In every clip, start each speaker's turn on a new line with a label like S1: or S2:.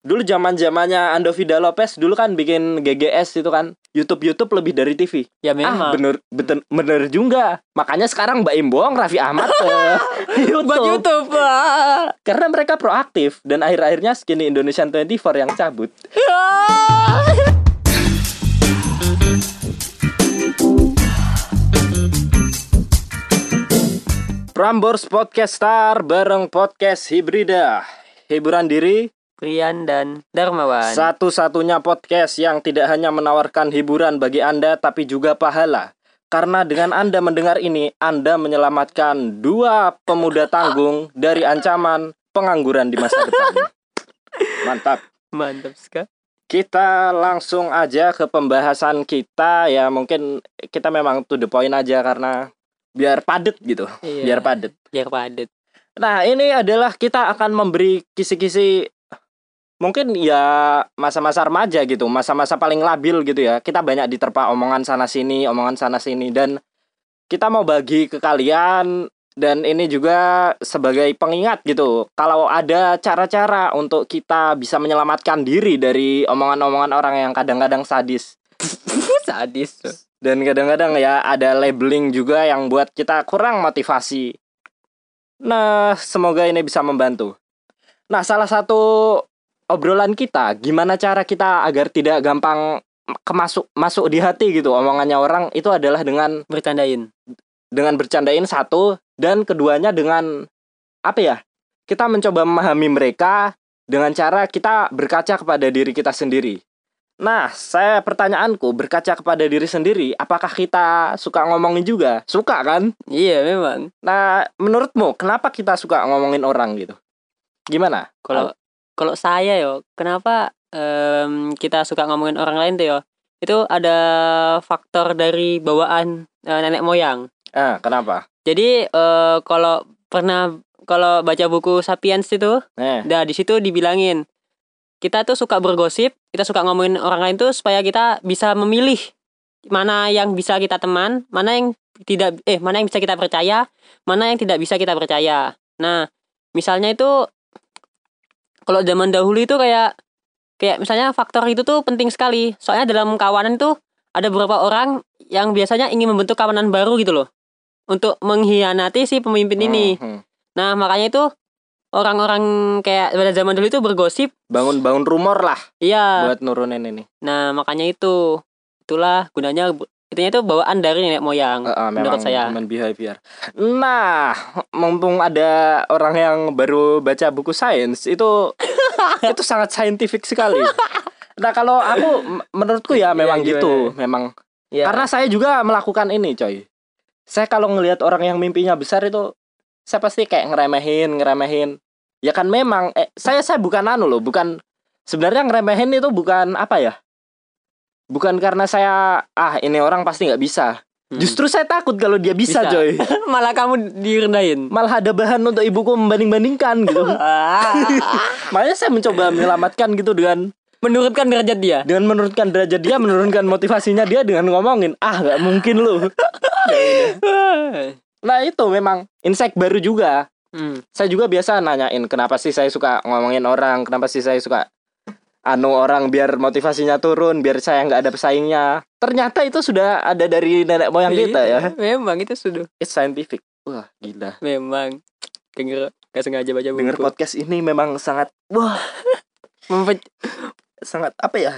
S1: dulu zaman zamannya Vida Lopez dulu kan bikin GGS itu kan YouTube YouTube lebih dari TV.
S2: Ya
S1: Ah
S2: memang.
S1: bener bener bener juga. Makanya sekarang Mbak Imbong, Raffi Ahmad ke YouTube.
S2: Buat YouTube. ah.
S1: Karena mereka proaktif dan akhir-akhirnya Skinny Indonesian 24 yang cabut. Prambors Podcast Star bareng podcast Hibrida. Hiburan diri
S2: Rian dan Darmawan.
S1: Satu-satunya podcast yang tidak hanya menawarkan hiburan bagi Anda tapi juga pahala. Karena dengan Anda mendengar ini, Anda menyelamatkan dua pemuda tanggung dari ancaman pengangguran di masa depan. Mantap.
S2: Mantap sekali.
S1: Kita langsung aja ke pembahasan kita ya mungkin kita memang to the point aja karena biar padet gitu.
S2: Iya.
S1: Biar padet.
S2: Biar padat.
S1: Nah, ini adalah kita akan memberi kisi-kisi mungkin ya masa-masa remaja gitu, masa-masa paling labil gitu ya. Kita banyak diterpa omongan sana sini, omongan sana sini dan kita mau bagi ke kalian dan ini juga sebagai pengingat gitu. Kalau ada cara-cara untuk kita bisa menyelamatkan diri dari omongan-omongan orang yang kadang-kadang sadis
S2: Sadis.
S1: dan kadang-kadang ya ada labeling juga yang buat kita kurang motivasi. Nah, semoga ini bisa membantu. Nah, salah satu obrolan kita, gimana cara kita agar tidak gampang kemasuk masuk di hati gitu omongannya orang itu adalah dengan
S2: Bercandain.
S1: dengan bercandain satu dan keduanya dengan apa ya? Kita mencoba memahami mereka dengan cara kita berkaca kepada diri kita sendiri. Nah, saya pertanyaanku berkaca kepada diri sendiri, apakah kita suka ngomongin juga? Suka kan?
S2: Iya memang.
S1: Nah, menurutmu kenapa kita suka ngomongin orang gitu? Gimana?
S2: Kalau kalau saya yo, kenapa em, kita suka ngomongin orang lain tuh yo? Itu ada faktor dari bawaan eh, nenek moyang.
S1: Ah, kenapa?
S2: Jadi eh, kalau pernah kalau baca buku Sapiens itu,
S1: Eh,
S2: Nah, di situ dibilangin kita tuh suka bergosip, kita suka ngomongin orang lain tuh supaya kita bisa memilih mana yang bisa kita teman, mana yang tidak eh mana yang bisa kita percaya, mana yang tidak bisa kita percaya. Nah, misalnya itu kalau zaman dahulu itu kayak kayak misalnya faktor itu tuh penting sekali. Soalnya dalam kawanan tuh ada beberapa orang yang biasanya ingin membentuk kawanan baru gitu loh. Untuk mengkhianati si pemimpin ini.
S1: hmm,
S2: Nah, makanya itu orang-orang kayak pada zaman dulu itu bergosip.
S1: bangun-bangun rumor lah
S2: Iya.
S1: buat nurunin ini.
S2: Nah, makanya itu itulah gunanya itunya itu bawaan dari nenek moyang
S1: Ah, ah,
S2: menurut
S1: memang
S2: saya.
S1: human behavior. Nah, mumpung ada orang yang baru baca buku sains itu itu sangat saintifik sekali. Nah, kalau aku menurutku ya memang
S2: Iya,
S1: gitu,
S2: gimana?
S1: memang
S2: Iya.
S1: karena saya juga melakukan ini, coy. Saya kalau ngelihat orang yang mimpinya besar itu saya pasti kayak ngeremehin, ngeremehin. Ya kan memang eh, saya saya bukan anu loh, bukan sebenarnya ngeremehin itu bukan apa ya? Bukan karena saya ah ini orang pasti nggak bisa.
S2: Hmm.
S1: Justru saya takut kalau dia bisa,
S2: Bisa.
S1: coy.
S2: malah kamu direndahin.
S1: Malah ada bahan untuk ibuku membanding-bandingkan gitu. Makanya saya mencoba menyelamatkan gitu dengan
S2: Menurunkan derajat dia.
S1: dengan menurunkan derajat dia, menurunkan motivasinya dia dengan ngomongin, ah nggak mungkin lu. Nah itu memang insight baru juga.
S2: Hmm.
S1: Saya juga biasa nanyain kenapa sih saya suka ngomongin orang, kenapa sih saya suka anu orang biar motivasinya turun, biar saya nggak ada pesaingnya. Ternyata itu sudah ada dari nenek moyang kita ya.
S2: Iya, Memang itu sudah.
S1: It's scientific. Wah gila.
S2: Memang. Denger gak sengaja baca buku.
S1: Dengar podcast ini memang sangat wah sangat apa ya?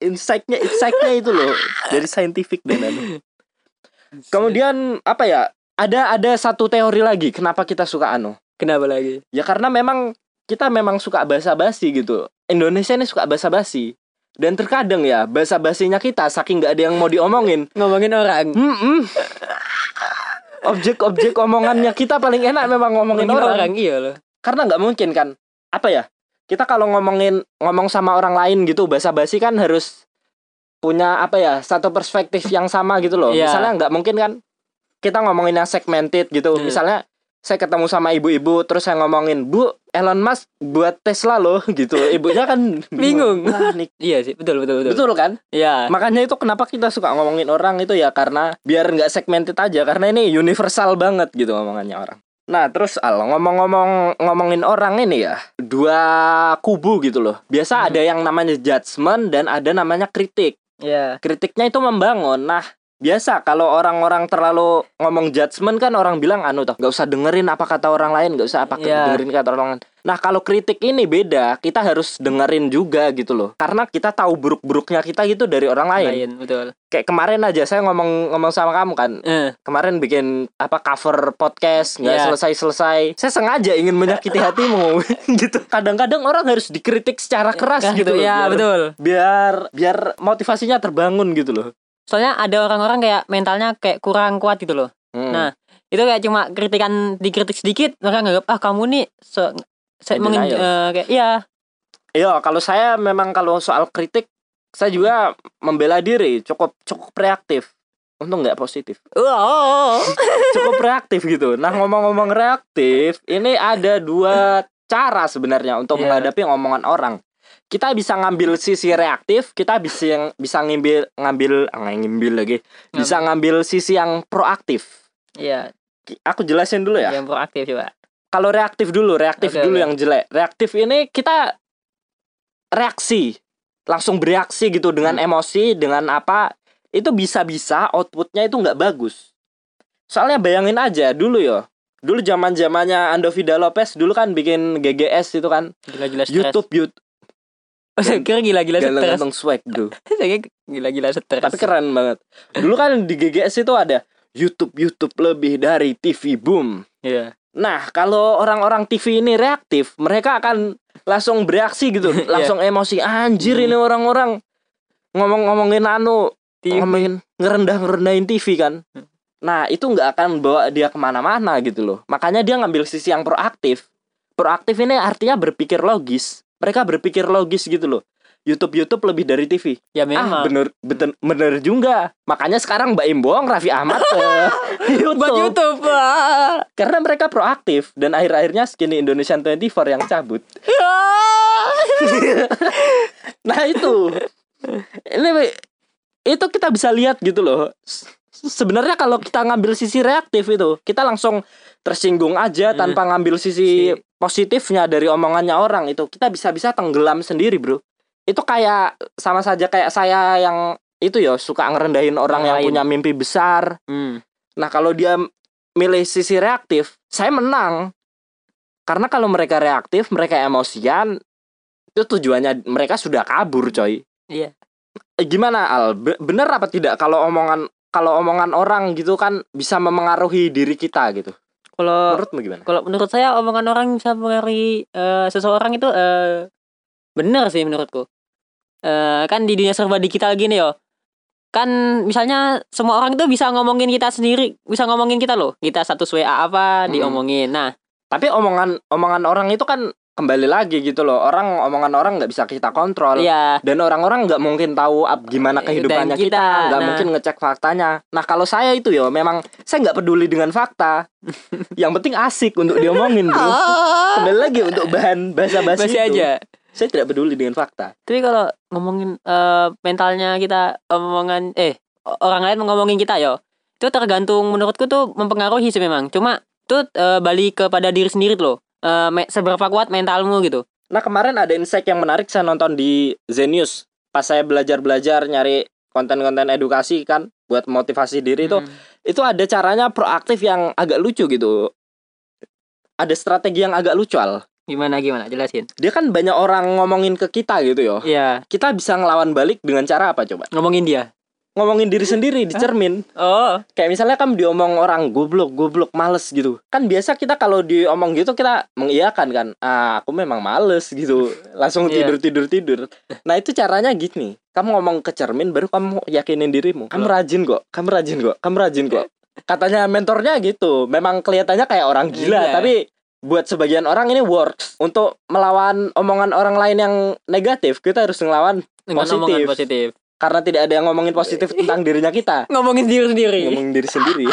S1: Insight-nya insight-nya itu loh dari scientific dan anu. Kemudian apa ya? Ada ada satu teori lagi kenapa kita suka anu.
S2: Kenapa lagi?
S1: Ya karena memang kita memang suka basa-basi gitu. Indonesia ini suka basa-basi. Dan terkadang ya basa-basinya kita saking nggak ada yang mau diomongin.
S2: Ngomongin orang.
S1: Mm-mm. Objek-objek omongannya kita paling enak memang ngomongin
S2: Ngomongin
S1: orang.
S2: orang iya loh.
S1: Karena nggak mungkin kan. Apa ya? Kita kalau ngomongin ngomong sama orang lain gitu basa-basi kan harus punya apa ya satu perspektif yang sama gitu loh.
S2: Iya.
S1: Misalnya nggak mungkin kan kita ngomongin yang segmented gitu.
S2: Hmm.
S1: Misalnya saya ketemu sama ibu-ibu terus saya ngomongin bu Elon Musk buat Tesla loh gitu. Ibunya kan
S2: Bingung.
S1: Wah, nih,
S2: Iya sih, betul betul betul.
S1: betul kan?
S2: Iya.
S1: Makanya itu kenapa kita suka ngomongin orang itu ya karena biar nggak segmented aja karena ini universal banget gitu omongannya orang. Nah, terus Al ngomong-ngomong ngomongin orang ini ya, dua kubu gitu loh. Biasa
S2: Hmm.
S1: ada yang namanya judgement dan ada namanya kritik.
S2: Iya.
S1: Kritiknya itu membangun. Nah, biasa kalau orang-orang terlalu ngomong judgement kan orang bilang anu toh, nggak usah dengerin apa kata orang lain, nggak usah apa
S2: Iya.
S1: dengerin kata orang lain. Nah, kalau kritik ini beda, kita harus dengerin juga gitu loh. Karena kita tahu buruk-buruknya kita gitu dari orang lain.
S2: Lain, betul.
S1: Kayak kemarin aja saya ngomong ngomong sama kamu kan,
S2: Eh,
S1: kemarin bikin apa cover podcast nggak
S2: Iya.
S1: selesai selesai saya sengaja ingin menyakiti hatimu gitu kadang-kadang orang harus dikritik secara keras
S2: Nah,
S1: gitu loh
S2: ya
S1: biar,
S2: betul.
S1: biar biar motivasinya terbangun gitu loh
S2: Soalnya ada orang-orang kayak mentalnya kayak kurang kuat gitu loh.
S1: Hmm.
S2: Nah, itu kayak cuma kritikan dikritik sedikit mereka nganggap ah kamu nih se, se mengen- eh, kayak iya.
S1: Iya, kalau saya memang kalau soal kritik saya juga membela diri cukup cukup reaktif. Untuk nggak positif.
S2: Wow.
S1: Cukup reaktif gitu. Nah ngomong-ngomong reaktif ini ada dua cara sebenarnya untuk
S2: Iya.
S1: menghadapi ngomongan orang kita bisa ngambil sisi reaktif kita bisa yang bisa ngambil ngambil ah, ngambil lagi. Bisa ngambil sisi yang proaktif.
S2: Iya.
S1: Aku jelasin dulu ya.
S2: Yang proaktif coba.
S1: Kalau reaktif dulu reaktif
S2: Oke,
S1: dulu
S2: oke.
S1: yang jelek. Reaktif ini kita reaksi langsung bereaksi gitu dengan
S2: Hmm.
S1: emosi dengan apa itu bisa-bisa outputnya itu nggak bagus. Soalnya bayangin aja dulu yo. Dulu zaman zamannya Ando Vida Lopez dulu kan bikin GGS itu kan.
S2: Gila-gila stres.
S1: YouTube YouTube
S2: Oh, saya kira gila-gila stres
S1: ganteng swag bro
S2: saya kira gila-gila stres
S1: tapi keren banget dulu kan di GGS itu ada YouTube YouTube lebih dari TV boom
S2: iya
S1: Nah, kalau orang-orang TV ini reaktif, mereka akan langsung bereaksi gitu,
S2: Iya.
S1: langsung emosi. Anjir
S2: Hmm.
S1: ini orang-orang ngomong-ngomongin anu,
S2: TV.
S1: ngomongin ngerendah-ngerendahin TV kan.
S2: Hmm.
S1: Nah, itu nggak akan bawa dia ke mana-mana gitu loh. Makanya dia ngambil sisi yang proaktif. Proaktif ini artinya berpikir logis. Mereka berpikir logis gitu loh. YouTube YouTube lebih dari TV.
S2: ya
S1: Ah,
S2: memang
S1: bener, bener, bener juga. Makanya sekarang Mbak Imbong, Raffi Ahmad ke YouTube.
S2: buat YouTube ah.
S1: Karena mereka proaktif dan akhir-akhirnya skinny Indonesian 24 yang cabut. Nah itu, ini itu kita bisa lihat gitu loh. Sebenarnya kalau kita ngambil sisi reaktif itu, kita langsung tersinggung aja
S2: Hmm.
S1: tanpa ngambil sisi
S2: Si-
S1: positifnya dari omongannya orang itu, kita bisa-bisa tenggelam sendiri, bro. Itu kayak sama saja kayak saya yang itu ya suka ngerendahin orang
S2: Yang
S1: yang punya mimpi besar,
S2: hmm.
S1: Nah kalau dia milih sisi reaktif, saya menang. Karena kalau mereka reaktif, mereka emosian, itu tujuannya mereka sudah kabur, coy.
S2: Iya.
S1: Eh, Gimana Al? Be- Bener apa tidak kalau omongan kalau omongan orang gitu kan bisa memengaruhi diri kita gitu?
S2: Kalau
S1: Menurutmu gimana?
S2: kalau menurut saya omongan orang bisa mempengaruhi eh, seseorang itu eh benar sih menurutku eh kan di dunia serba digital gini yo kan misalnya semua orang itu bisa ngomongin kita sendiri bisa ngomongin kita loh kita status WA apa
S1: Hmm.
S2: diomongin nah
S1: Tapi omongan omongan orang itu kan kembali lagi gitu loh. Orang omongan orang nggak bisa kita kontrol.
S2: iya
S1: Dan orang-orang nggak mungkin tahu ap- gimana
S2: Eh,
S1: kehidupannya
S2: dan
S1: kita, nggak
S2: nah.
S1: mungkin ngecek faktanya. Nah kalau saya itu ya memang saya nggak peduli dengan fakta. Yang penting asik untuk diomongin bro. Kembali lagi untuk bahan basa-basi
S2: masih
S1: itu.
S2: aja
S1: Saya tidak peduli dengan fakta.
S2: tapi kalau ngomongin eh, mentalnya kita omongan eh orang lain ngomongin kita yo itu tergantung menurutku tuh mempengaruhi sih memang cuma itu eh, balik kepada diri sendiri tuh loh Eh, me- seberapa kuat mentalmu gitu
S1: Nah kemarin ada insight yang menarik saya nonton di Zenius. Pas saya belajar-belajar nyari konten-konten edukasi kan buat motivasi diri itu
S2: Hmm.
S1: itu ada caranya proaktif yang agak lucu gitu. Ada strategi yang agak lucu al.
S2: gimana gimana jelasin
S1: Dia kan banyak orang ngomongin ke kita gitu yo.
S2: Iya
S1: Kita bisa ngelawan balik dengan cara apa coba?
S2: ngomongin dia
S1: Ngomongin diri sendiri di cermin.
S2: oh
S1: Kayak misalnya kan diomong orang goblok, goblok, males gitu. Kan biasa kita kalau diomong gitu kita mengiyakan kan. Ah, aku memang males gitu. Langsung
S2: Iya.
S1: tidur tidur tidur. Nah, itu caranya gini. Kamu ngomong ke cermin baru kamu yakinin dirimu. Kamu rajin kok. Kamu rajin kok. Kamu rajin kok. Katanya mentornya gitu. Memang kelihatannya kayak orang gila,
S2: Iya.
S1: tapi buat sebagian orang ini works. Untuk melawan omongan orang lain yang negatif, kita harus ngelawan
S2: dengan
S1: Positif.
S2: omongan positif
S1: karena tidak ada yang ngomongin positif tentang dirinya kita
S2: ngomongin diri sendiri
S1: ngomongin diri sendiri.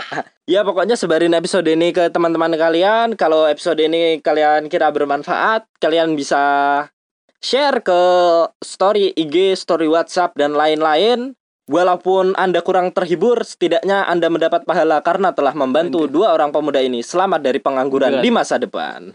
S1: ya pokoknya sebarin episode ini ke teman-teman kalian. Kalau episode ini kalian kira bermanfaat, kalian bisa share ke story IG, story WhatsApp dan lain-lain. Walaupun Anda kurang terhibur, setidaknya Anda mendapat pahala karena telah membantu dua orang pemuda ini selamat dari pengangguran
S2: Pengangguran.
S1: di masa depan.